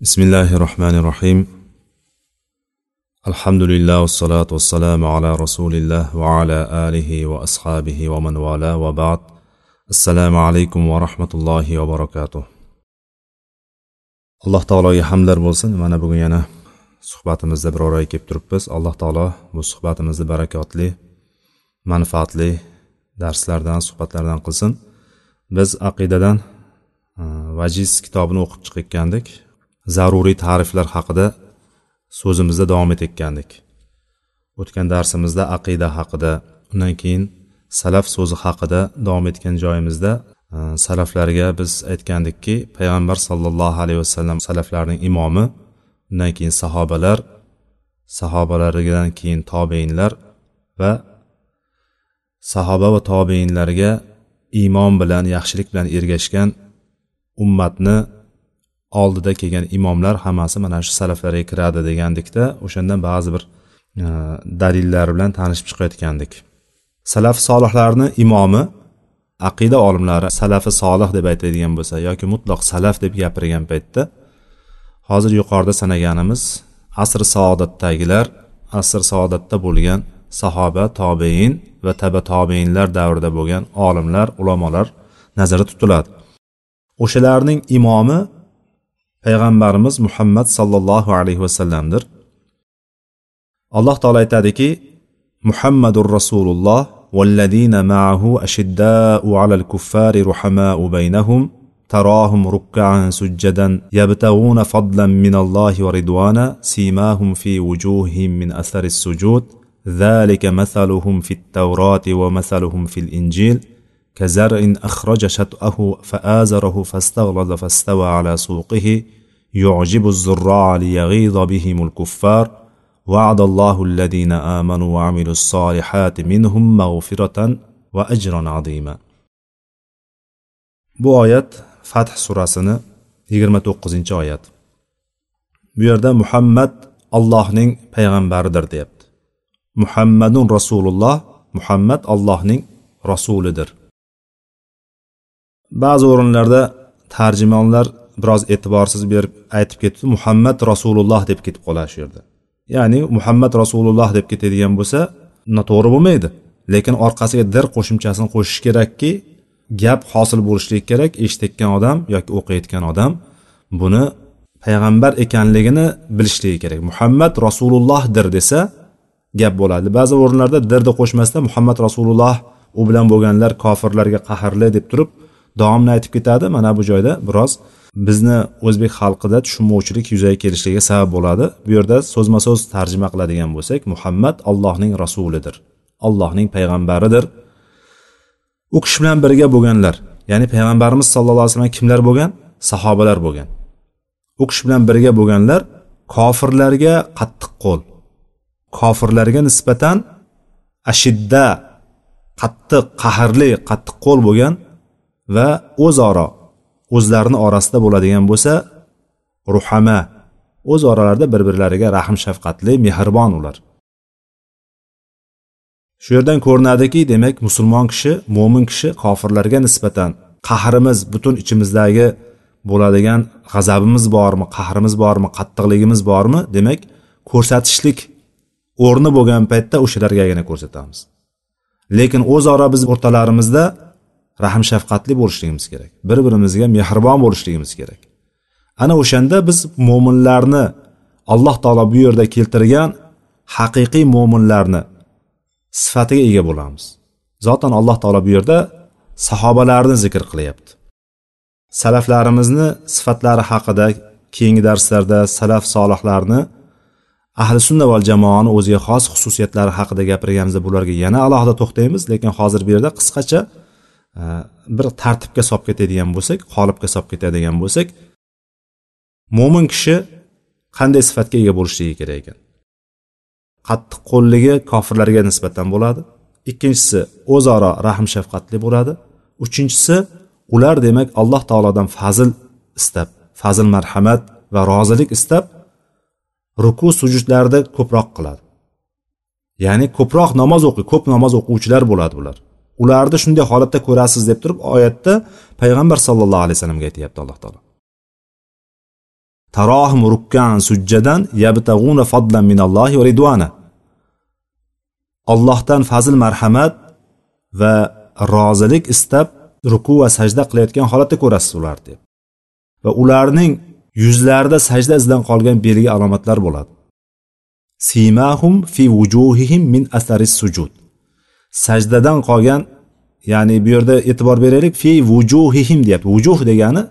بسم الله الرحمن الرحيم الحمد لله والصلاة والسلام على رسول الله وعلى آله وأصحابه ومن والاه وبعد السلام عليكم ورحمة الله وبركاته alloh taologa hamdlar bo'lsin mana bugun yana suhbatimizda bir oraga kelib turibmiz alloh taolo bu suhbatimizni barakotli manfaatli darslardan suhbatlardan qilsin biz aqidadan e, vajiz kitobini o'qib chiqayotgandik zaruriy ta'riflar haqida so'zimizda davom etayotgandik. O'tgan darsimizda aqida haqida undan keyin salaf so'zi haqida davom etgan joyimizda e, salaflarga biz aytgandikki payg'ambar sollallohu alayhi vasallam salaflarning imomi undan keyin sahobalar sahobalaridan keyin tobeinlar va sahoba va tobeinlarga iymon bilan yaxshilik bilan ergashgan ummatni oldida kelgan imomlar hammasi mana shu salaflarga kiradi degandikda o'shandan ba'zi bir e, dalillar bilan tanishib chiqayotgandik. Salaf solihlarni imomi aqida olimlari salafi solih deb aytadigan bo'lsa yoki mutloq salaf deb gapirgan paytda hozir yuqorida sanaganimiz asr saodatdagilar asr saodatda bo'lgan sahoba tobein va taba tobeinlar davrida bo'lgan olimlar ulamolar nazarda tutiladi. O'shalarning imomi payg'ambarimiz muhammad sollallohu alayhi vasallamdir alloh taolo aytadiki muhammadur rasululloh والذين معه أشداء على الكفار رحماء بينهم تراهم ركعا سجدا يبتغون فضلا من الله ورضوانا سيماهم في وجوههم من أثر السجود ذلك مثلهم في التوراة ومثلهم في الإنجيل كزرع أخرج شطأه فآزره فاستغلظ فاستوى على سوقه يعجب الزراع ليغيظ بهم الكفار وعد الله الذين آمنوا وعملوا الصالحات منهم مغفرة وأجرا عظيما bu oyat fath surasini yigirma to'qqizinchi oyat bu yerda muhammad allohning payg'ambaridir deyapti muhammadun rasululloh muhammad allohning rasulidir ba'zi o'rinlarda tarjimonlar biroz e'tiborsiz berib aytib ketdi muhammad rasululloh deb ketib qoladi shu yerda ya'ni muhammad rasululloh deb ketadigan bo'lsa noto'g'ri bo'lmaydi. Lekin orqasiga dir qo'shimchasini qo'shish kerakki gap hosil bo'lishligi kerak eshitayotgan odam yoki o'qiyotgan odam buni payg'ambar ekanligini bilishligi kerak. Muhammad rasulullohdir desa gap bo'ladi. Ba'zi o'rinlarda dirni qo'shmasdan muhammad rasululloh u bilan bo'lganlar kofirlarga qahrli deb turib davomini aytib ketadi. Mana bu joyda biroz bizni o'zbek xalqida tushunmovchilik yuzaga kelishiga sabab bo'ladi. Bu yerda so'zma so'z tarjima qiladigan bo'lsak muhammad allohning rasulidir allohning payg'ambaridir. U kishi bilan birga bo'lganlar ya'ni payg'ambarimiz sallallohu alayhi vasallam kimlar bo'lgan? Sahobalar bo'lgan. U kishi bilan birga bo'lganlar kofirlarga qattiq qo'l kofirlarga nisbatan ashidda qattiq qahrli qattiq qo'l bo'lgan va o'zaro o'zlarini orasida bo'ladigan bo'lsa ruhama o'z oralarida bir birlariga rahm shafqatli mehribon ular. Shu yerdan ko'rinadiki demak musulmon kishi mo'min kishi kofirlarga nisbatan qahrimiz butun ichimizdagi bo'ladigan g'azabimiz bormi qahrimiz bormi qattiqligimiz bormi demak ko'rsatishlik o'rni bo'lgan paytda o'shalargagina ko'rsatamiz. Lekin o'zaro biz o'rtalarimizda rahm shafqatli bo'lishligimiz kerak. Bir birimizga mehribon bo'lishligimiz kerak. Ana o'shanda biz mo'minlarni alloh taolo bu yerda keltirgan haqiqiy mo'minlarni sifatiga ega bo'lamiz. Zotan alloh taolo bu yerda sahobalarni zikr qilyapti. Salaflarimizni sifatlari haqida keyingi darslarda salaf solihlarni ahli sunna val jamoani o'ziga xos xususiyatlari haqida gapirganimizda bularga yana alohida to'xtaymiz lekin hozir bu yerda qisqacha Э, bir tartibga solib ketadigan bo'lsak qolipga solib ketadigan bo'lsak mo'min kishi qanday sifatga ega bo'lishligi kerak ekan? Qattiq qo'lligi kofirlarga nisbatan bo'ladi. Ikkinchisi o'zaro rahm shafqatli bo'ladi. Uchinchisi ular demak alloh taolodan fazl istab fazl marhamat va rozilik istab ruku sujudlarni ko'proq qiladi. Ya'ni ko'proq namoz o'qiy ko'p namoz o'quvchilar bo'ladi bular. Ularni shunday holatda ko'rasiz deb turib oyatda payg'ambar sallallohu alayhi vasallamga aytyapti alloh taolo. Tarohim rukkan sujjadan yabtag'una fadlan minallohi va ridwana. Allohdan fazl marhamat va rozilik istab ruku va sajda qilayotgan holatda ko'rasiz ularni deb. Va ularning yuzlarida sajda izidan qolgan belgi alomatlar bo'ladi. Simahum fi vujuhihim min asaris sujud. Sajdadan qolgan ya'ni bu yerda e'tibor beraylik fi vujuhihim deyapti. Vujuh degani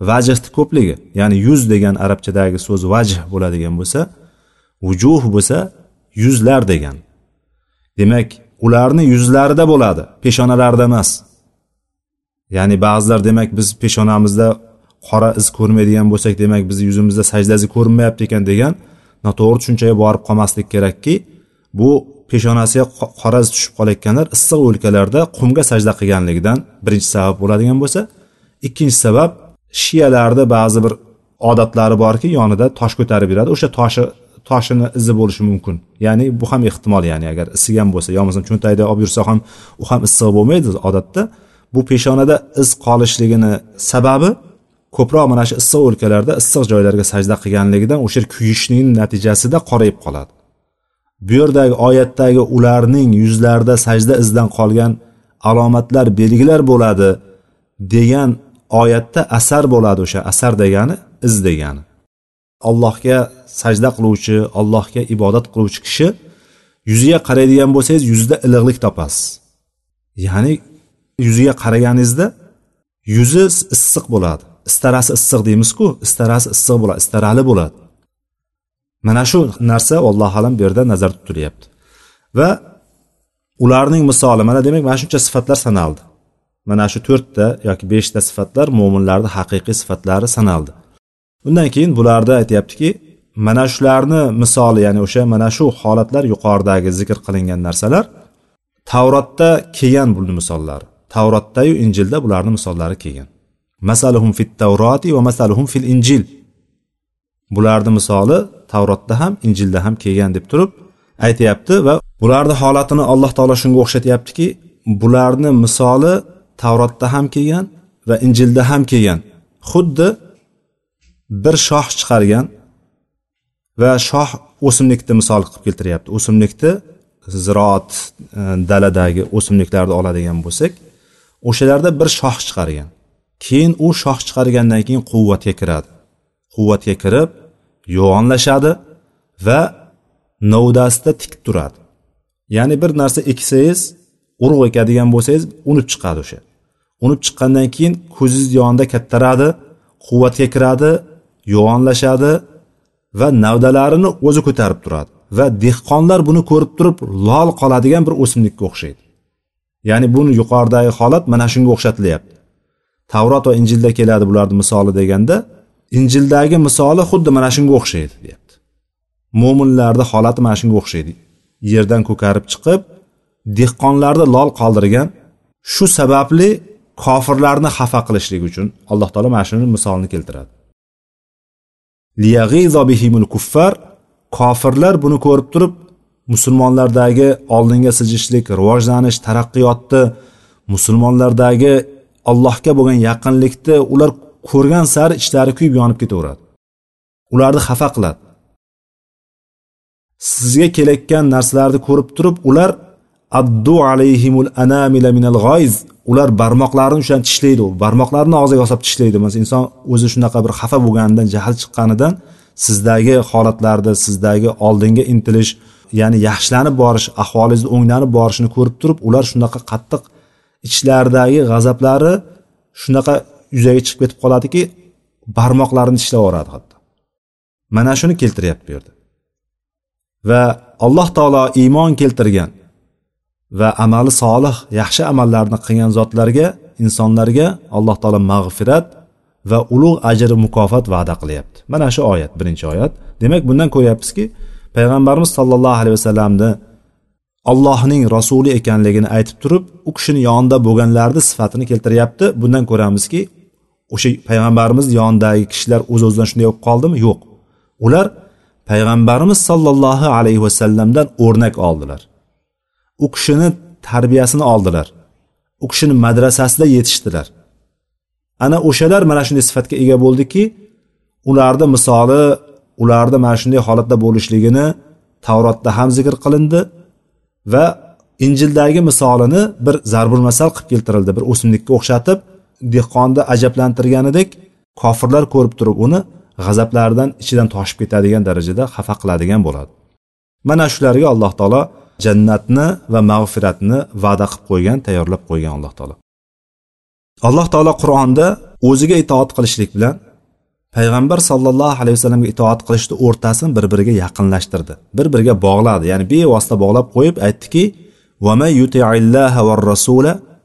vajhni ko'pligi ya'ni yuz degan arabchadagi so'z vajh bo'ladigan bo'lsa vujuh bo'lsa yuzlar degan. Demak ularni yuzlarida bo'ladi peshonalarida emas. Ya'ni ba'zilar demak biz peshonamizda qora iz ko'rmaydigan bo'lsak demak bizni yuzimizda sajda izi ko'rinmayapti ekan degan noto'g'ri tushunchaga borib qolmaslik kerakki bu peshonasiga qoraz tushib qolayotganlar issiq o'lkalarda qumga sajda qilganligidan birinchi sabab bo'ladigan bo'lsa ikkinchi sabab shiyalarni ba'zi bir odatlari borki yonida tosh ko'tarib yuradi. O'sha toshi toshini izi bo'lishi mumkin. Ya'ni bu ham ehtimol ya'ni agar isigan bo'lsa yo bo'lmasam cho'ntagida olib yursa ham u ham issiq bo'lmaydi odatda. Bu peshonada iz qolishligini sababi ko'proq mana shu issiq o'lkalarda issiq joylarga sajda qilganligidan o'sha kuyishning natijasida qorayib qoladi. Bu yerdagi oyatdagi ularning yuzlarida sajda izidan qolgan alomatlar belgilar bo'ladi degan oyatda asar bo'ladi o'sha asar degani iz degani. Allohga sajda qiluvchi allohga ibodat qiluvchi kishi yuziga qaraydigan bo'lsangiz yuzida iliqlik topasiz. Ya'ni yuziga qaraganingizda yuzi issiq bo'ladi. Istarasi issiq deymizku istarasi issiq bo'ladi istarali bo'ladi. Mana shu narsa alloh alam bu yerda nazarda tutilyapti. Va ularning misoli mana demak mana shuncha sifatlar sanaldi. Mana shu to'rtta yoki beshta sifatlar mo'minlarni haqiqiy sifatlari sanaldi. Undan keyin bularda aytyaptiki mana shularni misoli ya'ni o'sha mana shu holatlar yuqoridagi zikr qilingan narsalar tavrotda kelgan buni misollari. Tavrotdayu injilda bularni misollari kelgan. Masaluhum fit tavroti va masaluhum fil injil. Bularni misoli tavrotda ham injilda ham kelgan deb turib aytyapti va bularni holatini alloh taolo shunga o'xshatyaptiki bularni misoli tavrotda ham kelgan va injilda ham kelgan. Xuddi bir shoh chiqargan va shoh o'simlikni misol qilib keltiryapti. O'simlikni ziroat e, daladagi o'simliklarni oladigan bo'lsak o'shalarda bir shoh chiqargan. Keyin u shoh chiqargandan keyin quvvatga kiradi. Quvvatga kirib yo'g'onlashadi va novdasida tik turadi. Ya'ni bir narsa eksangiz urug' ekadigan bo'lsangiz unib chiqadi o'sha. Unib chiqqandan keyin ko'zingizni yonida kattaradi quvvatga kiradi yo'g'onlashadi va navdalarini o'zi ko'tarib turadi. Va dehqonlar buni ko'rib turib lol qoladigan bir o'simlikka o'xshaydi. Ya'ni buni yuqoridagi holat mana shunga o'xshatilyapti. Tavrot va injilda keladi bularni misoli deganda injildagi misoli xuddi mana shunga o'xshaydi deyapti. Mo'minlarni holati mana shunga o'xshaydi. Yerdan ko'karib chiqib dehqonlarni lol qoldirgan shu sababli kofirlarni xafa qilishlik uchun alloh taolo mana shuni misolini keltiradi. Kuffar kofirlar buni ko'rib turib musulmonlardagi oldinga siljishlik rivojlanish taraqqiyotni musulmonlardagi allohga bo'lgan yaqinlikni ular ko'rgan sari ichlari kuyib yonib ketaveradi. Ularni xafa qiladi. Sizga kelayotgan narsalarni ko'rib turib ular addu alayhimul anamila minal g'oyz ular barmoqlarini o'shan tishlaydi barmoqlarini og'ziga osib tishlaydi. Masalan inson o'zi shunaqa bir xafa bo'lganidan jahl chiqqanidan sizdagi holatlarni sizdagi oldinga intilish ya'ni yaxshilanib borish ahvolingizni o'nglanib borishini ko'rib turib ular shunaqa qattiq ichlaridagi g'azablari shunaqa yuzaga chiqib ketib qoladiki barmoqlarini tishlab yuboradi hatto. Mana shuni keltiryapti bu yerda. Va alloh taolo iymon keltirgan va amali solih yaxshi amallarni qilgan zotlarga insonlarga alloh taolo mag'firat va ulug' ajr mukofot va'da qilyapti. Mana shu oyat birinchi oyat. Demak bundan ko'ryapmizki payg'ambarimiz sollallohu alayhi vasallamni allohning rasuli ekanligini aytib turib u kishini yonida bo'lganlarni sifatini keltiryapti. Bundan ko'ramizki o'sha payg'ambarimiz yonidagi kishilar o'z o'zidan shunday bo'lib qoldimi? Yo'q. Ular payg'ambarimiz sollallohu alayhi vasallamdan o'rnak oldilar. U kishini tarbiyasini oldilar. U kishini madrasasida yetishdilar. Ana o'shalar mana shunday sifatga ega bo'ldiki ularni misoli ularni mana shunday holatda bo'lishligini tavrotda ham zikr qilindi va injildagi misolini bir zarbul masal qilib keltirildi bir o'simlikka o'xshatib dehqonni ajablantirganidek kofirlar ko'rib turib uni g'azablaridan ichidan toshib ketadigan darajada xafa qiladigan bo'ladi. Mana shularga alloh taolo jannatni va mag'firatni va'da qilib qo'ygan tayyorlab qo'ygan alloh taolo. Alloh taolo qur'onda o'ziga itoat qilishlik bilan payg'ambar sollallohu alayhi vasallamga itoat qilishni o'rtasini bir biriga yaqinlashtirdi. Bir biriga bog'ladi. Ya'ni bevosita bog'lab qo'yib aytdiki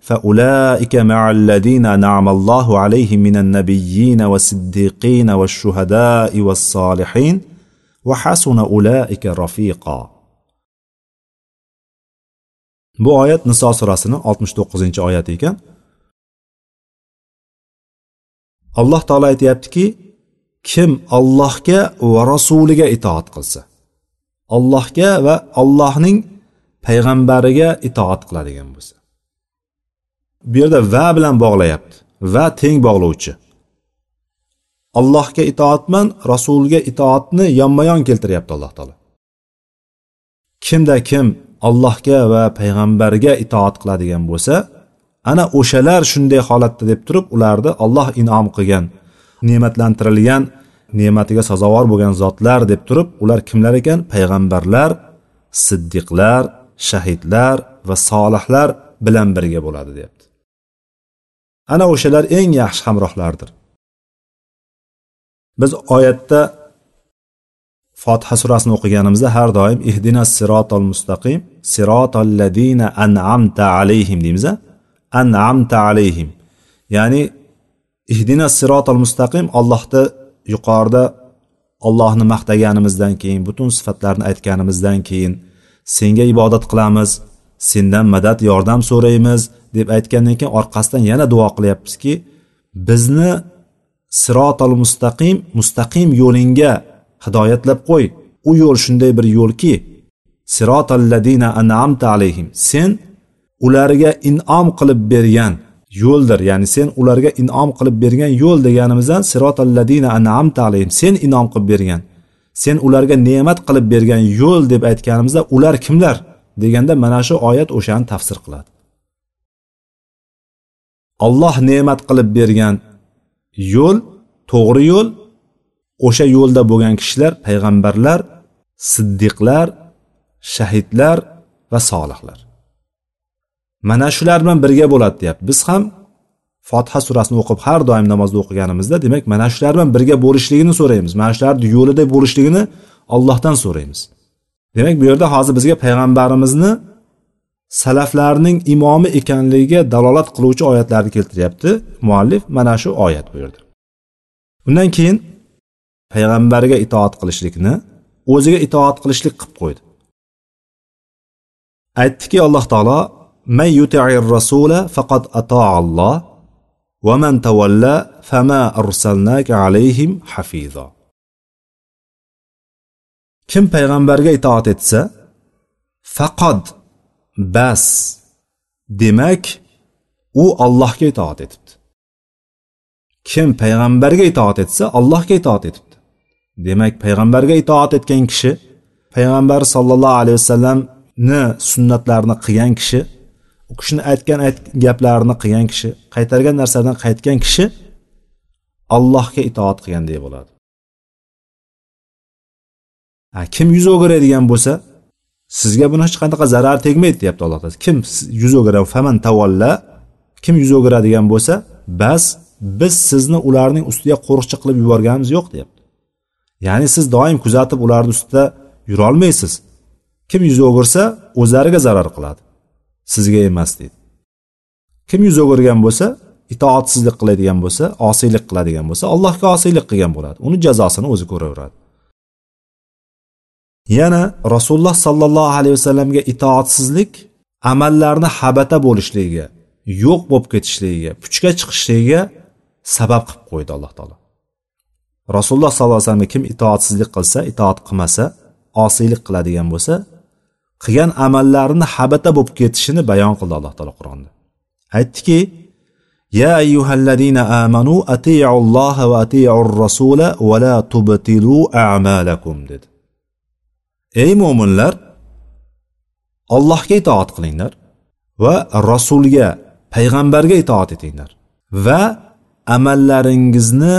فأولئك مع الذين أنعم الله عليهم من النبيين والصديقين والشهداء والصالحين وحسن أولئك رفيقا bu oyat niso surasini oltmish to'qqizinchi oyati ekan alloh taolo aytyaptiki kim allohga va rasuliga itoat qilsa allohga va allohning payg'ambariga itoat qiladigan bo'lsa bu yerda va bilan bog'layapti. Va teng bog'lovchi. Allohga itoatman rasulga itoatni yonma yon keltiryapti alloh taolo. Kimda kim allohga va payg'ambarga itoat qiladigan bo'lsa ana o'shalar shunday holatda deb turib ularni olloh inom qilgan ne'matlantirilgan ne'matiga sazovor bo'lgan zotlar deb turib ular kimlar ekan? Payg'ambarlar siddiqlar shahidlar va solihlar bilan birga bo'ladi deyapti ana o'shalar eng yaxshi hamrohlardir. Biz oyatda fotiha surasini o'qiganimizda har doim ihdina sirotol mustaqim sirotol ladina an'amta alayhim deymiz an'amta alayhim. Ya'ni ihdina sirotol mustaqim allohni yuqorida ollohni maqtaganimizdan keyin butun sifatlarni aytganimizdan keyin senga ibodat qilamiz sendan madad yordam so'raymiz. Deb aytgandan keyin orqasidan yana duo qilyapmizki bizni sirotol mustaqim mustaqim yo'lingga hidoyatlab qo'y. U yo'l shunday bir yo'lki ladina an'amta alayhim. Sen ularga inom qilib bergan yo'ldir. Ya'ni sen ularga inom qilib bergan yo'l deganimizdan ladina an'amta alayhim. Sen inom qilib bergan sen ularga ne'mat qilib bergan yo'l deb aytganimizda ular kimlar? deganda mana shu oyat o'shani tafsir qiladi. Olloh ne'mat qilib bergan yo'l to'g'ri yo'l o'sha yo'lda bo'lgan kishilar payg'ambarlar siddiqlar shahidlar va solihlar. Mana shular bilan birga bo'ladi deyapti. Biz ham fotiha surasini o'qib har doim namozda o'qiganimizda demak mana shular bilan birga bo'lishligini so'raymiz. Mana shularni yo'lida bo'lishligini Allohdan so'raymiz. Demak bu yerda hozir bizga payg'ambarimizni salaflarning imomi ekanligiga dalolat qiluvchi oyatlarni keltiryapti. Muallif mana shu oyat buyurdi. Undan keyin payg'ambarga itoat qilishlikni o'ziga itoat qilishlik qilib qo'ydi. Aytdiki alloh taolo man yuti'ir rasula faqat ata'alloh va man tavalla fama arsalnaka alayhim hafizo kim payg'ambarga itoat etsa faqat bas. Demak u allohga itoat etibdi. Kim payg'ambarga itoat etsa allohga itoat etibdi. Demak payg'ambarga itoat etgan kishi payg'ambar sollallohu alayhi vasallamni sunnatlarini qilgan kishi u kishini aytgan gaplarini qilgan kishi qaytargan narsadan qaytgan kishi allohga itoat qilganday bo'ladi. Kim yuz o'giradigan bo'lsa sizga buni hech qanaqa zarar tegmaydi deyapti alloh taolo. Kim yuz o'giradi faman tavalla kim yuz o'giradigan bo'lsa bas biz sizni ularning ustiga qo'riqchi qilib yuborganimiz yo'q deyapti. Ya'ni siz doim kuzatib ularni ustida yurolmaysiz. Kim yuz o'girsa o'zlariga zarar qiladi. Sizga emas deydi. Kim yuz o'girgan bo'lsa itoatsizlik qiladigan bo'lsa osiylik qiladigan bo'lsa allohga osiylik qilgan bo'ladi. Uni jazosini o'zi ko'raveradi. yana rasululloh sollallohu alayhi vasallamga itoatsizlik amallarni habata bo'lishligiga yo'q bo'lib ketishligiga puchga chiqishligiga sabab qilib qo'ydi alloh taolo rasululloh sollallohu alayhi vasallamga kim itoatsizlik qilsa itoat qilmasa osiylik qiladigan bo'lsa qilgan amallarini habata bo'lib ketishini bayon qildi alloh taolo qur'onda aytdiki يا أيها الذين آمنوا أطيعوا الله وأطيعوا الرسول ولا تبطلوا أعمالكم dedi Ey mo'minlar allohga itoat qilinglar va rasulga payg'ambarga itoat etinglar va amallaringizni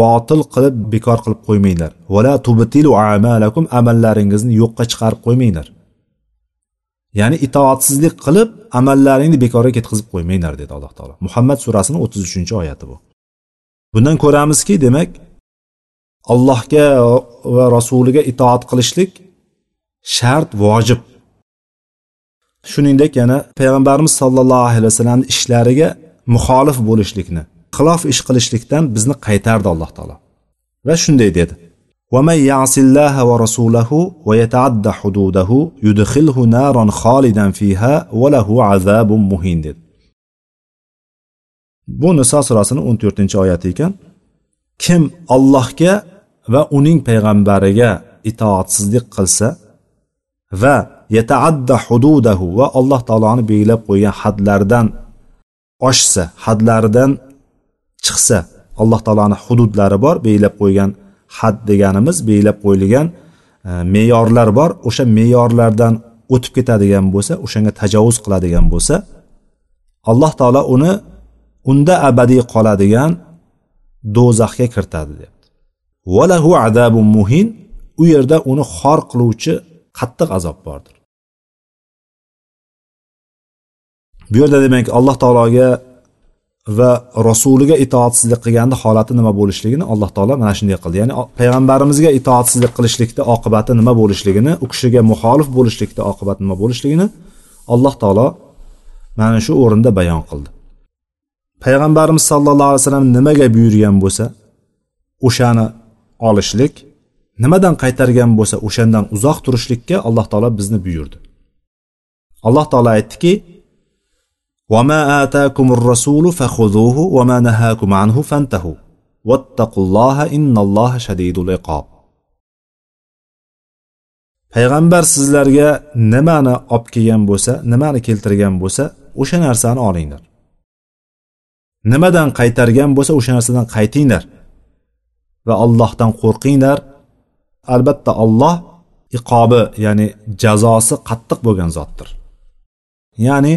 botil qilib bekor qilib qo'ymanglar. Vala tubtilu amalakum amallaringizni yo'qqa chiqarib qo'ymanglar. Ya'ni itoatsizlik qilib amallaringni bekorga ketkazib qo'ymanglar dedi alloh taolo. Muhammad surasini o'ttiz uchinchi oyati bu. Bundan ko'ramizki demak allohga va rasuliga itoat qilishlik shart vojib shuningdek yana payg'ambarimiz sollallohu alayhi vasallamni ishlariga muxolif bo'lishlikni xilof ish qilishlikdan bizni qaytardi alloh taolo va shunday dedi ومن يعص الله ورسوله ويتعد حدوده يدخله نارا خالدا فيها وله عذاب مهين dedi bu niso surasini o'n to'rtinchi oyati ekan kim allohga va uning payg'ambariga itoatsizlik qilsa va yataadda hududahu va alloh taoloni belgilab qo'ygan hadlardan oshsa hadlaridan chiqsa alloh taoloni hududlari bor belgilab qo'ygan had deganimiz belgilab qo'yilgan e, me'yorlar bor. O'sha me'yorlardan o'tib ketadigan bo'lsa o'shanga tajovuz qiladigan bo'lsa alloh taolo uni unda abadiy qoladigan do'zaxga kiritadi deyapti valahu adabu muhin. U yerda uni xor qiluvchi qattiq azob bordir. Bu yerda demak alloh taologa va rasuliga itoatsizlik qilganda holati nima bo'lishligini alloh taolo mana shunday qildi. Ya'ni payg'ambarimizga itoatsizlik qilishlikda oqibati nima bo'lishligini u kishiga muxolif bo'lishlikda oqibati nima bo'lishligini alloh taolo mana shu o'rinda bayon qildi. Payg'ambarimiz sallallohu alayhi vasallam nimaga buyurgan bo'lsa o'shani olishlik nimadan qaytargan bo'lsa o'shandan uzoq turishlikka alloh taolo bizni buyurdi alloh taolo aytdiki وما آتاكم الرسول فخذوه وما نهاكم عنه فانتهوا واتقوا الله إن الله شديد العقاب payg'ambar sizlarga nimani olib kelgan bo'lsa nimani keltirgan bo'lsa o'sha narsani olinglar nimadan qaytargan bo'lsa o'sha narsadan qaytinglar va allohdan qo'rqinglar Albatta olloh iqobi ya'ni jazosi qattiq bo'lgan zotdir. Ya'ni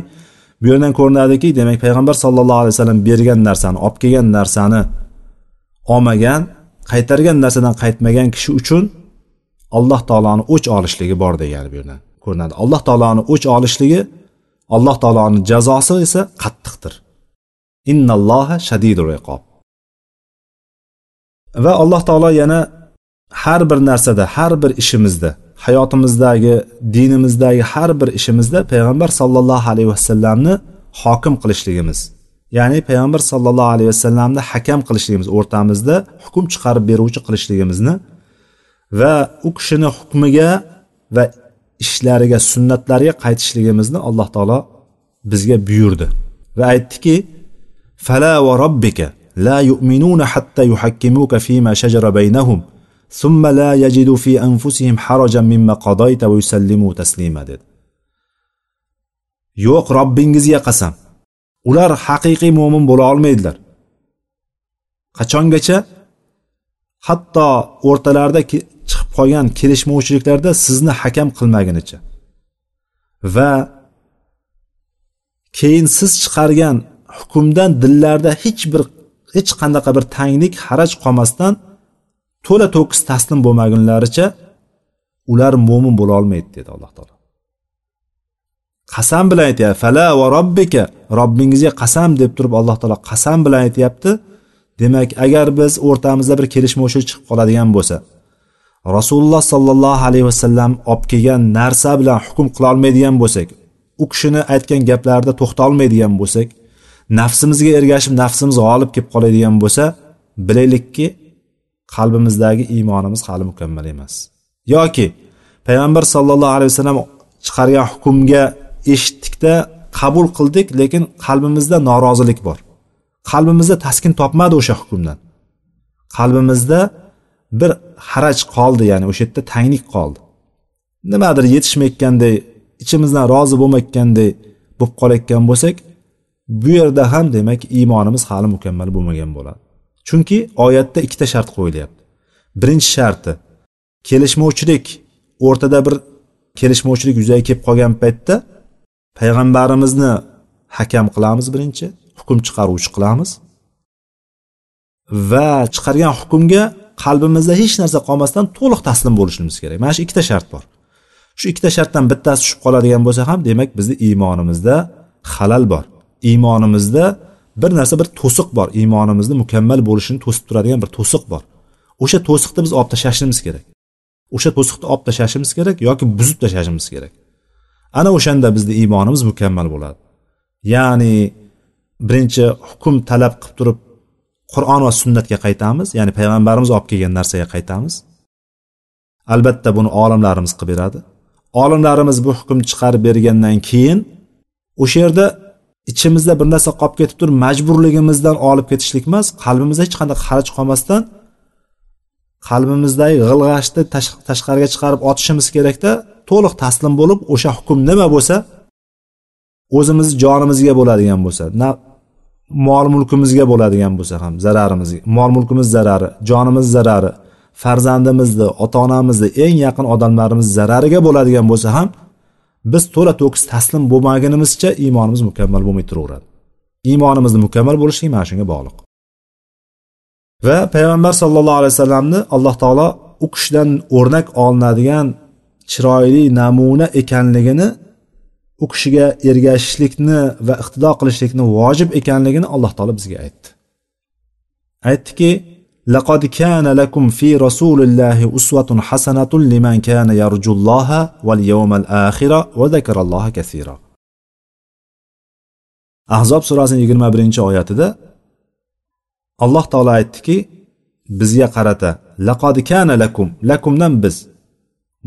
bu yerdan ko'rinadiki demak payg'ambar sallallohu alayhi vasallam bergan narsani olib kelgan narsani olmagan qaytargan narsadan qaytmagan kishi uchun alloh taoloni o'ch olishligi bor degani bu yerdan ko'rinadi. Alloh taoloni o'ch olishligi alloh taoloni jazosi esa qattiqdir. Innalloha shadidul iqob. Va alloh taolo yana har bir narsada har bir ishimizda hayotimizdagi dinimizdagi har bir ishimizda payg'ambar sollallohu alayhi vasallamni hokim qilishligimiz ya'ni payg'ambar sollallohu alayhi vasallamni hakam qilishligimiz o'rtamizda hukm chiqarib beruvchi qilishligimizni va u kishini hukmiga va ishlariga sunnatlariga qaytishligimizni alloh taolo bizga buyurdi. Va aytdiki fala va robbika la yu'minuna hatta yuhakkimuka fima shajara baynahum summa la yajidu fi anfusihim harajan mimma qadayta va yusallimu taslima dedi. Yo'q robbingizga qasam ular haqiqiy mo'min bo'la olmaydilar. Qachongacha? Hatto o'rtalarida chiqib qolgan kelishmovchiliklarda sizni hakam qilmagunicha. Va keyin siz chiqargan hukmdan dillarda hech bir hech qanaqa bir tanglik haraj qolmasdan to'la to'kis taslim bo'lmagunlaricha ular mo'min bo'la olmaydi dedi alloh taolo. Qasam bilan aytyapti fala va robbika robbingizga qasam deb turib alloh taolo qasam bilan aytyapti. Demak agar biz o'rtamizda bir kelishmovchilik chiqib qoladigan bo'lsa rasululloh sollallohu alayhi vasallam olib kelgan narsa bilan hukm qilolmaydigan bo'lsak u kishini aytgan gaplarida to'xtalmaydigan bo'lsak nafsimizga ergashib nafsimiz g'olib kelib qoladigan bo'lsa bilaylikki qalbimizdagi iymonimiz hali mukammal emas. Yoki payg'ambar sollallohu alayhi vasallam chiqargan hukmga eshitdikda qabul qildik lekin qalbimizda norozilik bor. Qalbimizda taskin topmadi o'sha hukmdan. Qalbimizda bir haraj qoldi ya'ni o'sha yerda tanglik qoldi. Nimadir yetishmayotganday ichimizdan rozi bo'lmayotganday bo'lib qolayotgan bo'lsak bu yerda ham demak iymonimiz hali mukammal bo'lmagan bo'ladi. Chunki oyatda ikkita shart qo'yilyapti. Birinchi sharti kelishmovchilik. O'rtada bir kelishmovchilik yuzaga kelib qolgan paytda payg'ambarimizni hakam qilamiz birinchi hukm chiqaruvchi qilamiz. Va chiqargan hukmga qalbimizda hech narsa qolmasdan to'liq taslim bo'lishimiz kerak. Mana shu ikkita shart bor. Shu ikkita shartdan bittasi tushib qoladigan bo'lsa ham demak bizni iymonimizda xalal bor. Iymonimizda bir narsa bir to'siq bor. Iymonimizni mukammal bo'lishini to'sib turadigan bir to'siq bor. O'sha to'siqni biz olib tashlashimiz kerak. O'sha to'siqni olib tashlashimiz kerak yoki buzib tashlashimiz kerak. Ana o'shanda bizni iymonimiz mukammal bo'ladi. Ya'ni birinchi hukm talab qilib turib qur'on va sunnatga qaytamiz. Ya'ni payg'ambarimiz olib kelgan narsaga qaytamiz. Albatta buni olimlarimiz qilib beradi. Olimlarimiz bu hukm chiqarib bergandan keyin o'sha yerda ichimizda bir narsa qolib ketib turib majburligimizdan olib ketishlik emas qalbimizda hech qanday xaraj qolmasdan qalbimizdagi g'ilg'ashni tashqariga chiqarib otishimiz kerakda to'liq taslim bo'lib o'sha hukm nima bo'lsa o'zimiz jonimizga bo'ladigan bo'lsa na mol mulkimizga bo'ladigan bo'lsa ham zararimiz mol mulkimiz zarari jonimiz zarari farzandimizni ota onamizni eng yaqin odamlarimiz zarariga bo'ladigan bo'lsa ham biz to'la to'kis taslim bo'lmagunimizcha iymonimiz mukammal bo'lmay turaveradi. Iymonimizni mukammal bo'lishligi mana shunga bog'liq. Va payg'ambar sallallohu alayhi vasallamni alloh taolo u kishidan o'rnak olinadigan chiroyli namuna ekanligini u kishiga ergashishlikni va iqtido qilishlikni vojib ekanligini alloh taolo bizga aytdi. Aytdiki لقد كان لكم في رسول الله أسوة حسنة لمن كان يرجو الله واليوم الآخر وذكر الله كثيرا ahzob surasining yigirma birinchi oyatida alloh taolo aytdiki bizga qarata laqod kana lakum lakumdan biz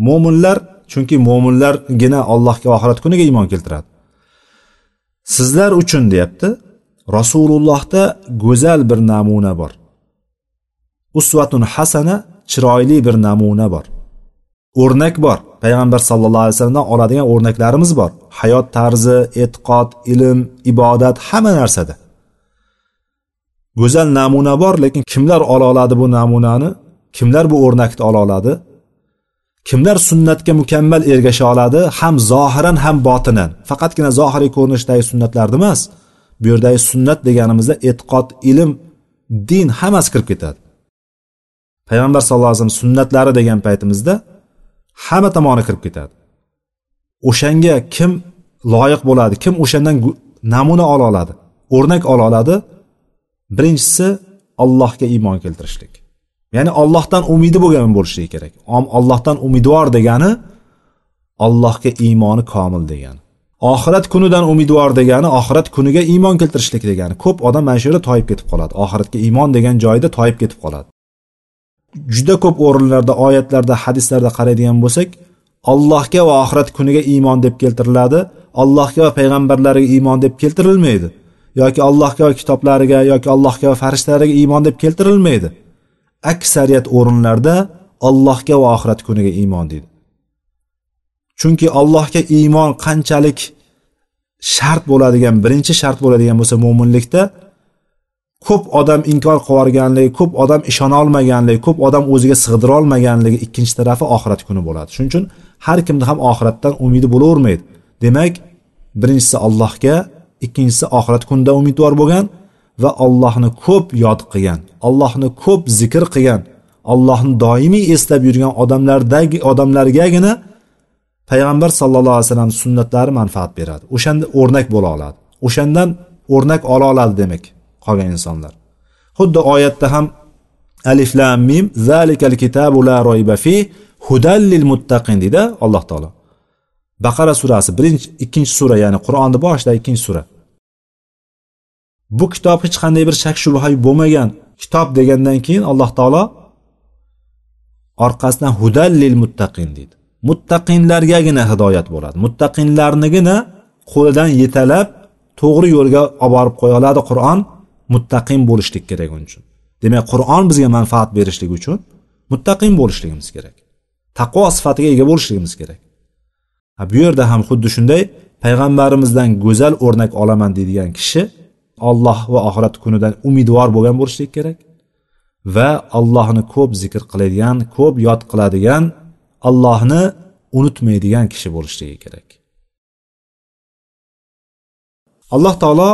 mo'minlar chunki mo'minlargina allohga oxirat kuniga iymon keltiradi sizlar uchun deyapti rasulullohda go'zal bir namuna bor Usvatun hasana chiroyli bir namuna bor. O'rnak bor. Payg'ambar sallallohu alayhi vasallamdan oladigan o'rnaklarimiz bor. Hayot tarzi e'tiqod ilm ibodat hamma narsada. Go'zal namuna bor lekin kimlar ola oladi bu namunani? Kimlar bu o'rnakni ola oladi? Kimlar sunnatga mukammal ergasha oladi? Ham zohiran ham botinan. Faqatgina zohiriy ko'rinishdagi sunnatlarni emas. Bu yerdagi sunnat deganimizda e'tiqod ilm din hammasi kirib ketadi. Payg'ambar sallallohu alayhi vasallam sunnatlari degan paytimizda hamma tomoni kirib ketadi. O'shanga kim loyiq bo'ladi kim o'shandan namuna ola oladi o'rnak ola oladi birinchisi allohga iymon keltirishlik. Ya'ni ollohdan umidi bo'lgan bo'lishligi kerak. Ollohdan umidvor degani allohga iymoni komil degani. Oxirat kunidan umidvor degani oxirat kuniga iymon keltirishlik degani. Ko'p odam mana shu yerda toyib ketib qoladi. Oxiratga iymon degan joyida toyib ketib qoladi. Juda ko'p o'rinlarda oyatlarda hadislarda qaraydigan bo'lsak allohga va oxirat kuniga iymon deb keltiriladi. Allohga va payg'ambarlariga iymon deb keltirilmaydi. Yoki allohga va kitoblariga yoki allohga va farishtalariga iymon deb keltirilmaydi. Aksariyat o'rinlarda allohga va oxirat kuniga iymon deydi. Chunki allohga iymon qanchalik shart bo'ladigan birinchi shart bo'ladigan bo'lsa mo'minlikda ko'p odam inkor qilib yuborganligi ko'p odam ishona olmaganligi ko'p odam o'ziga sig'dira olmaganligi ikkinchi tarafi oxirat kuni bo'ladi. Shuning uchun har kimni ham oxiratdan umidi bo'lavermaydi. Demak birinchisi allohga ikkinchisi oxirat kunida umidvor bo'lgan va allohni ko'p yod qilgan allohni ko'p zikr qilgan allohni doimiy eslab yurgan odamlardagi odamlargagina payg'ambar sallallohu alayhi vasallam sunnatlari manfaat beradi. O'shanda o'rnak bo'la oladi. O'shandan o'rnak ola oladi demak. Qolgan insonlar. Xuddi oyatda ham alif lam mim zalikal kitabu la royba fi hudallil muttaqin deydi alloh taolo. Baqara surasi birinchi ikkinchi sura ya'ni qur'onni boshidagi ikkinchi sura. Bu kitob hech qanday bir shak shubha bo'lmagan kitob degandan keyin alloh taolo orqasidan hudallil muttaqin deydi. Muttaqinlargagina hidoyat bo'ladi. Muttaqinlarnigina qo'lidan yetalab to'g'ri yo'lga olib borib qo'ya oladi qur'on. Muttaqin bo'lishlik kerak uning uchun. Demak qur'on bizga manfaat berishligi uchun muttaqin bo'lishligimiz kerak. Taqvo sifatiga ega bo'lishligimiz kerak. Bu yerda ham xuddi shunday payg'ambarimizdan go'zal o'rnak olaman deydigan kishi olloh va oxirat kunidan umidvor bo'lgan bo'lishligi kerak va allohni ko'p zikr qiladigan ko'p yod qiladigan allohni unutmaydigan kishi bo'lishligi kerak. Alloh taolo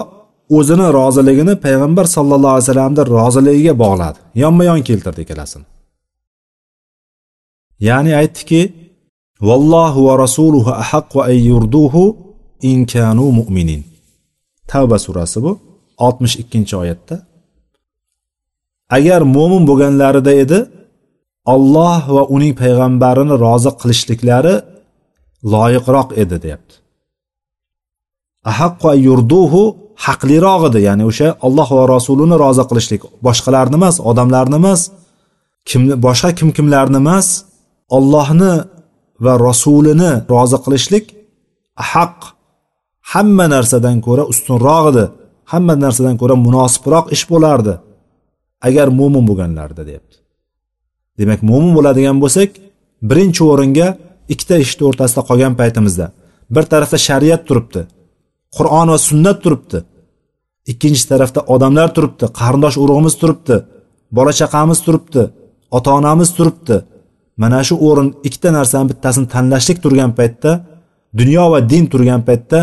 o'zini roziligini payg'ambar sallallohu alayhi vasallamni roziligiga bog'ladi. Yonma yon keltirdi ikkalasini. Ya'ni aytdiki vallohu va rasuluhu ahaqqu an yurduhu in kanu mu'minin. Tavba surasi bu oltmish ikkinchi oyatda. Agar mo'min bo'lganlarida edi olloh va uning payg'ambarini rozi qilishliklari loyiqroq edi deyapti. Ahaqqu yurduhu haqliroq edi. Ya'ni o'sha olloh va rasulini rozi qilishlik. Boshqalarni emas odamlarni emas kim boshqa kim kimlarni emas ollohni va rasulini rozi qilishlik haq. Hamma narsadan ko'ra ustunroq edi. Hamma narsadan ko'ra munosibroq ish bo'lardi. Agar mo'min bo'lganlarida deyapti. Demak mo'min bo'ladigan bo'lsak birinchi o'ringa ikkita ishni o'rtasida qolgan paytimizda bir tarafda shariat turibdi. Qur'on va sunnat turibdi. Ikkinchi tarafda odamlar turibdi qarindosh urug'imiz turibdi bola chaqamiz turibdi ota onamiz turibdi. Mana shu o'rin ikkita narsani bittasini tanlashlik turgan paytda dunyo va din turgan paytda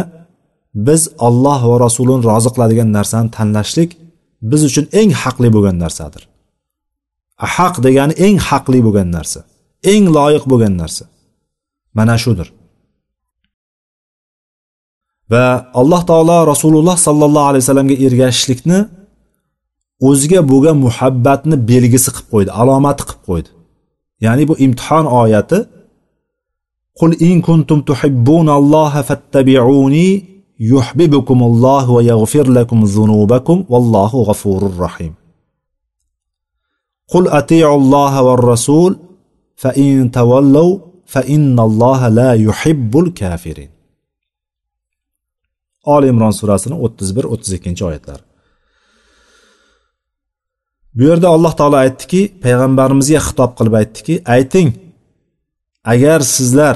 biz olloh va rasulini rozi qiladigan narsani tanlashlik biz uchun eng haqli bo'lgan narsadir. Haq degani eng haqli bo'lgan narsa eng loyiq bo'lgan narsa. Mana shudir. va alloh taolo rasululloh sollallohu alayhi vasallamga ergashishlikni o'ziga bo'lgan muhabbatni belgisi qilib qo'ydi alomati qilib qo'ydi. Ya'ni bu imtihon oyati qul in kuntum tuhibbunalloha fattabi'uni yuhibbukumulloh va yaghfir lakum zunubakum vallohu g'afurur rahim. Qul ati'ulloha va rasul fa in tawallaw fa innalloha la yuhibbul kafirin. Oli imron surasini o'ttiz bir o'ttiz ikkinchi oyatlar. Bu yerda alloh taolo aytdiki payg'ambarimizga xitob qilib aytdiki ayting agar sizlar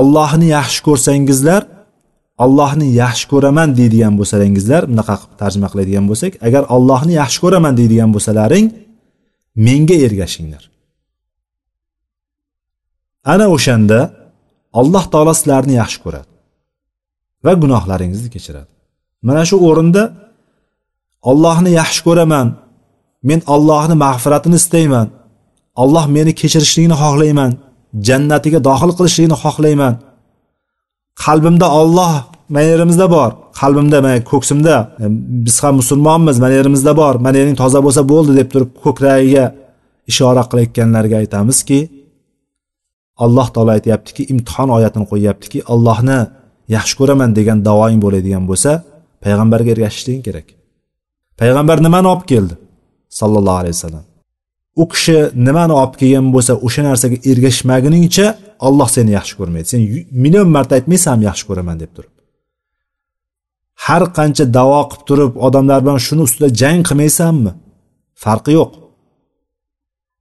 ollohni yaxshi ko'rsangizlar ollohni yaxshi ko'raman deydigan bo'lsalaringizlar bunaqa qilib tarjima qiladigan bo'lsak agar ollohni yaxshi ko'raman deydigan bo'lsalaring menga ergashinglar. Ana o'shanda alloh taolo sizlarni yaxshi ko'radi. Va gunohlaringizni kechiradi. Mana shu o'rinda ollohni yaxshi ko'raman men ollohni mag'firatini istayman olloh meni kechirishligini xohlayman jannatiga dohil qilishligini xohlayman. Qalbimda olloh manerimizda bor qalbimda mana ko'ksimda. Biz ham musulmonmiz manerimizda bor manering toza bo'lsa bo'ldi deb turib ko'kragiga ishora qilayotganlarga aytamizki alloh taolo aytyaptiki imtihon oyatini qo'yyaptiki allohni yaxshi ko'raman degan davoing bo'ladigan bo'lsa payg'ambarga ergashishliging kerak. Payg'ambar nimani olib keldi? Sallallohu alayhi vasallam. U kishi nimani olib kelgan bo'lsa o'sha narsaga ergashmaguningcha olloh seni yaxshi ko'rmaydi. Sen million marta aytmaysan ham yaxshi ko'raman deb turib. Har qancha davo qilib turib odamlar bilan shuni ustida jang qilmaysanmi? Farqi yo'q.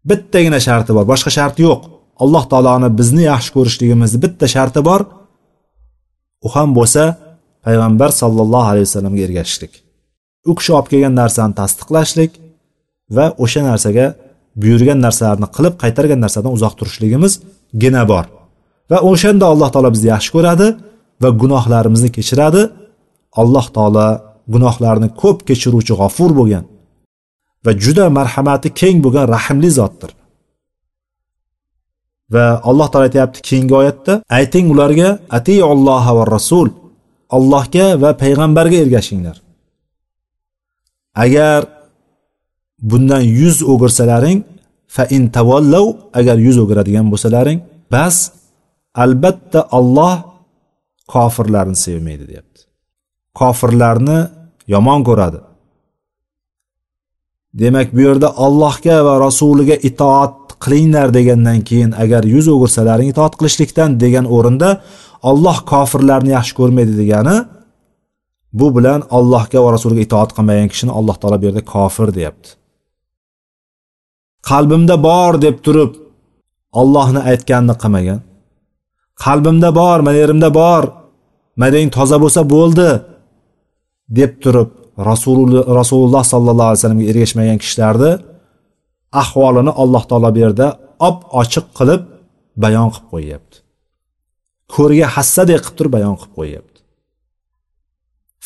Bittagina sharti bor boshqa sharti yo'q. Alloh taoloni bizni yaxshi ko'rishligimizni bitta sharti bor. U ham bo'lsa payg'ambar sollallohu alayhi vasallamga ergashishlik. U kishi olib kelgan narsani tasdiqlashlik va o'sha narsaga buyurgan narsalarni qilib qaytargan narsadan uzoq turishligimizgina bor. Va o'shanda alloh taolo bizni yaxshi ko'radi va gunohlarimizni kechiradi. Alloh taolo gunohlarni ko'p kechiruvchi g'ofur bo'lgan va juda marhamati keng bo'lgan rahmli zotdir. Va alloh taolo aytyapti keyingi oyatda ayting ularga atiulloha va rasul allohga va payg'ambarga ergashinglar. Agar bundan yuz o'girsalaring fa in tavallav agar yuz o'giradigan bo'lsalaring bas albatta olloh kofirlarni sevmaydi deyapti. Kofirlarni yomon ko'radi. Demak bu yerda allohga va rasuliga itoat qilinglar degandan keyin agar yuz o'girsalaring itoat qilishlikdan degan o'rinda olloh kofirlarni yaxshi ko'rmaydi degani bu bilan allohga va rasuliga itoat qilmagan kishini alloh taolo bu yerda kofir deyapti. Qalbimda bor deb turib ollohni aytganini qilmagan. Qalbimda bor manerimda bor madang toza bo'lsa bo'ldi deb turib rasululloh sollallohu alayhi vasallamga ergashmagan kishilarni ahvolini alloh taolo bu yerda op ochiq qilib bayon qilib qo'yyapti. Ko'rga hassadek qilib turib bayon qilib qo'yyapti.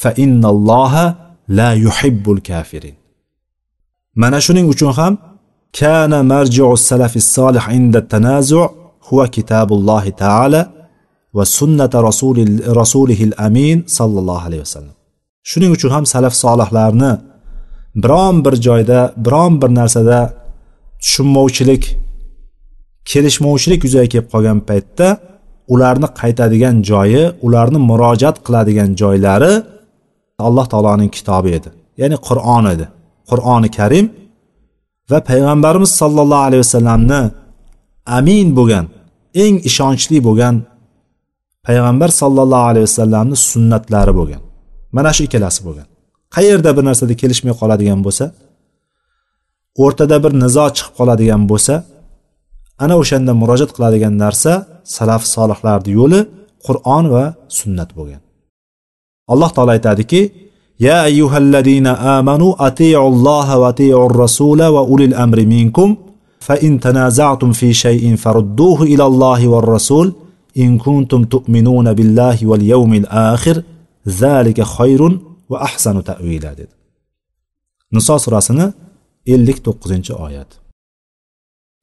Fa innalloha la yuhibbul kafirin. Mana shuning uchun ham kana marji'u salafi solih inda tanazu' huwa kitabullohi taala va sunnata rasulihi amin sallallohu alayhi vasallam. Shuning uchun ham salaf solihlarni biron bir joyda biron bir narsada tushunmovchilik kelishmovchilik yuzaga kelib qolgan paytda ularni qaytadigan joyi ularni murojaat qiladigan joylari alloh taoloning kitobi edi. Ya'ni qur'on edi. Qur'oni karim va payg'ambarimiz sollallohu alayhi vasallamni amin bo'lgan eng ishonchli bo'lgan payg'ambar sollallohu alayhi vasallamni sunnatlari bo'lgan. Mana shu ikkalasi bo'lgan. Qayerda bir narsada kelishmay qoladigan bo'lsa o'rtada bir nizo chiqib qoladigan bo'lsa ana o'shanda murojaat qiladigan narsa salaf solihlarni yo'li qur'on va sunnat bo'lgan. Alloh taolo aytadiki ya ayyuhalladina amanu atiulloha va atiur rasula va ulil amri minkum fa in tanaza'tum fi shay'in farudduhu ila allohi va rasul in kuntum tu'minuna billahi wal yawmil akhir zalika khayrun va ahsanu ta'vila dedi. Niso surasini ellik to'qqizinchi oyat.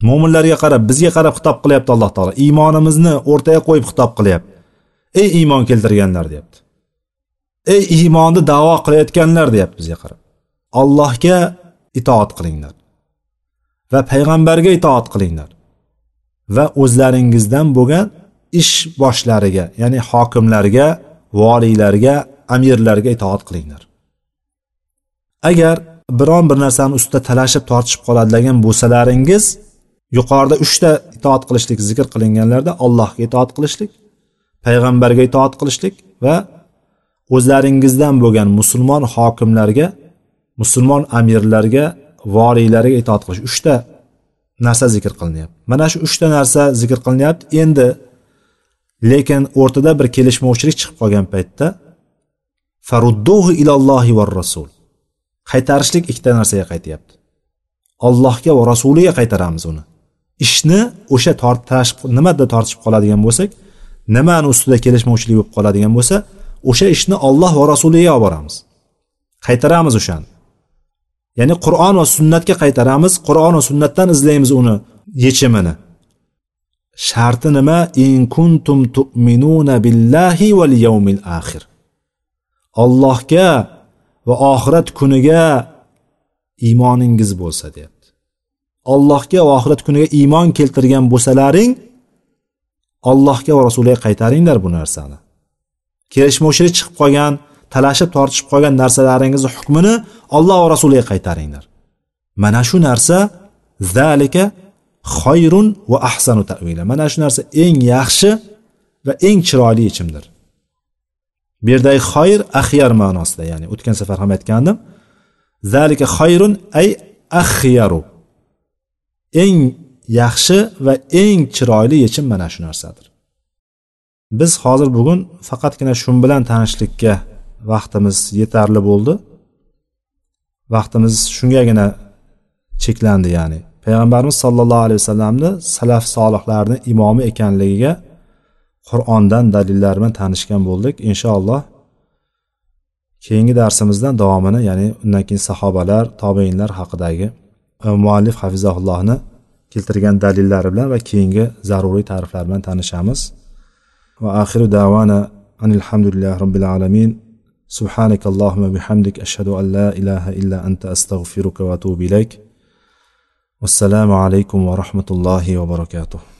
Mo'minlarga qarab bizga qarab xitob qilyapti alloh taolo. Iymonimizni o'rtaga qo'yib xitob qilyapti. Ey iymon keltirganlar deyapti. Ey iymonni davo qilayotganlar deyapti bizga qarab. Allohga itoat qilinglar va payg'ambarga itoat qilinglar va o'zlaringizdan bo'lgan ish boshlariga ya'ni hokimlarga voliylarga amirlarga itoat qilinglar. Agar biron bir narsani ustida talashib tortishib qoladigan bo'lsalaringiz yuqorida uchta itoat qilishlik zikr qilinganlarda allohga itoat qilishlik payg'ambarga itoat qilishlik va o'zlaringizdan bo'lgan musulmon hokimlarga musulmon amirlarga voliylarga itoat qilish. Uchta narsa zikr qilinyapti. Mana shu uchta narsa zikr qilinyapti. Endi lekin o'rtada bir kelishmovchilik chiqib qolgan paytda farudduhu ilallohi va rasul qaytarishlik ikkita narsaga qaytyapti. Allohga va rasuliga qaytaramiz uni. Ishni o'sha tortashib nimada tortishib qoladigan bo'lsak nimani ustida kelishmovchilik bo'lib qoladigan bo'lsa o'sha ishni olloh va rasuliga olib boramiz. Qaytaramiz o'shani. Ya'ni qur'on va sunnatga qaytaramiz qur'on va sunnatdan izlaymiz uni yechimini. Sharti nima? In kuntum tu'minuna billahi val yawmil axir ollohga va oxirat kuniga iymoningiz bo'lsa deyapti. Allohga va oxirat kuniga iymon keltirgan bo'lsalaring allohga va rasuliga qaytaringlar bu narsani. Kelishmovchilik chiqib qolgan talashib tortishib qolgan narsalaringizni hukmini olloh va rasuliga qaytaringlar. Mana shu narsa zalika xoyrun va ahsanu tavila mana shu narsa eng yaxshi va eng chiroyli yechimdir bu yerdagi xoyr axyar ma'nosida ya'ni o'tgan safar ham aytgandim. Zalika xoyrun ay axyaru eng yaxshi va eng chiroyli yechim mana shu narsadir. Biz hozir bugun faqatgina shu bilan tanishlikka vaqtimiz yetarli bo'ldi. Vaqtimiz shungagina cheklandi ya'ni payg'ambarimiz sollallohu alayhi vasallamni salaf solihlarni imomi ekanligiga qur'ondan dalillar bilan tanishgan bo'ldik inshaalloh keyingi darsimizdan davomini ya'ni undan keyin sahobalar tobeinlar haqidagi e, muallif hafizahullohni keltirgan dalillari bilan va keyingi zaruriy ta'riflar bilan tanishamiz va axiru davana anilhamdulillahi robbil alamin سبحانك اللهم بحمدك أشهد أن لا إله إلا أنت أستغفرك وأتوب إليك والسلام عليكم ورحمة الله وبركاته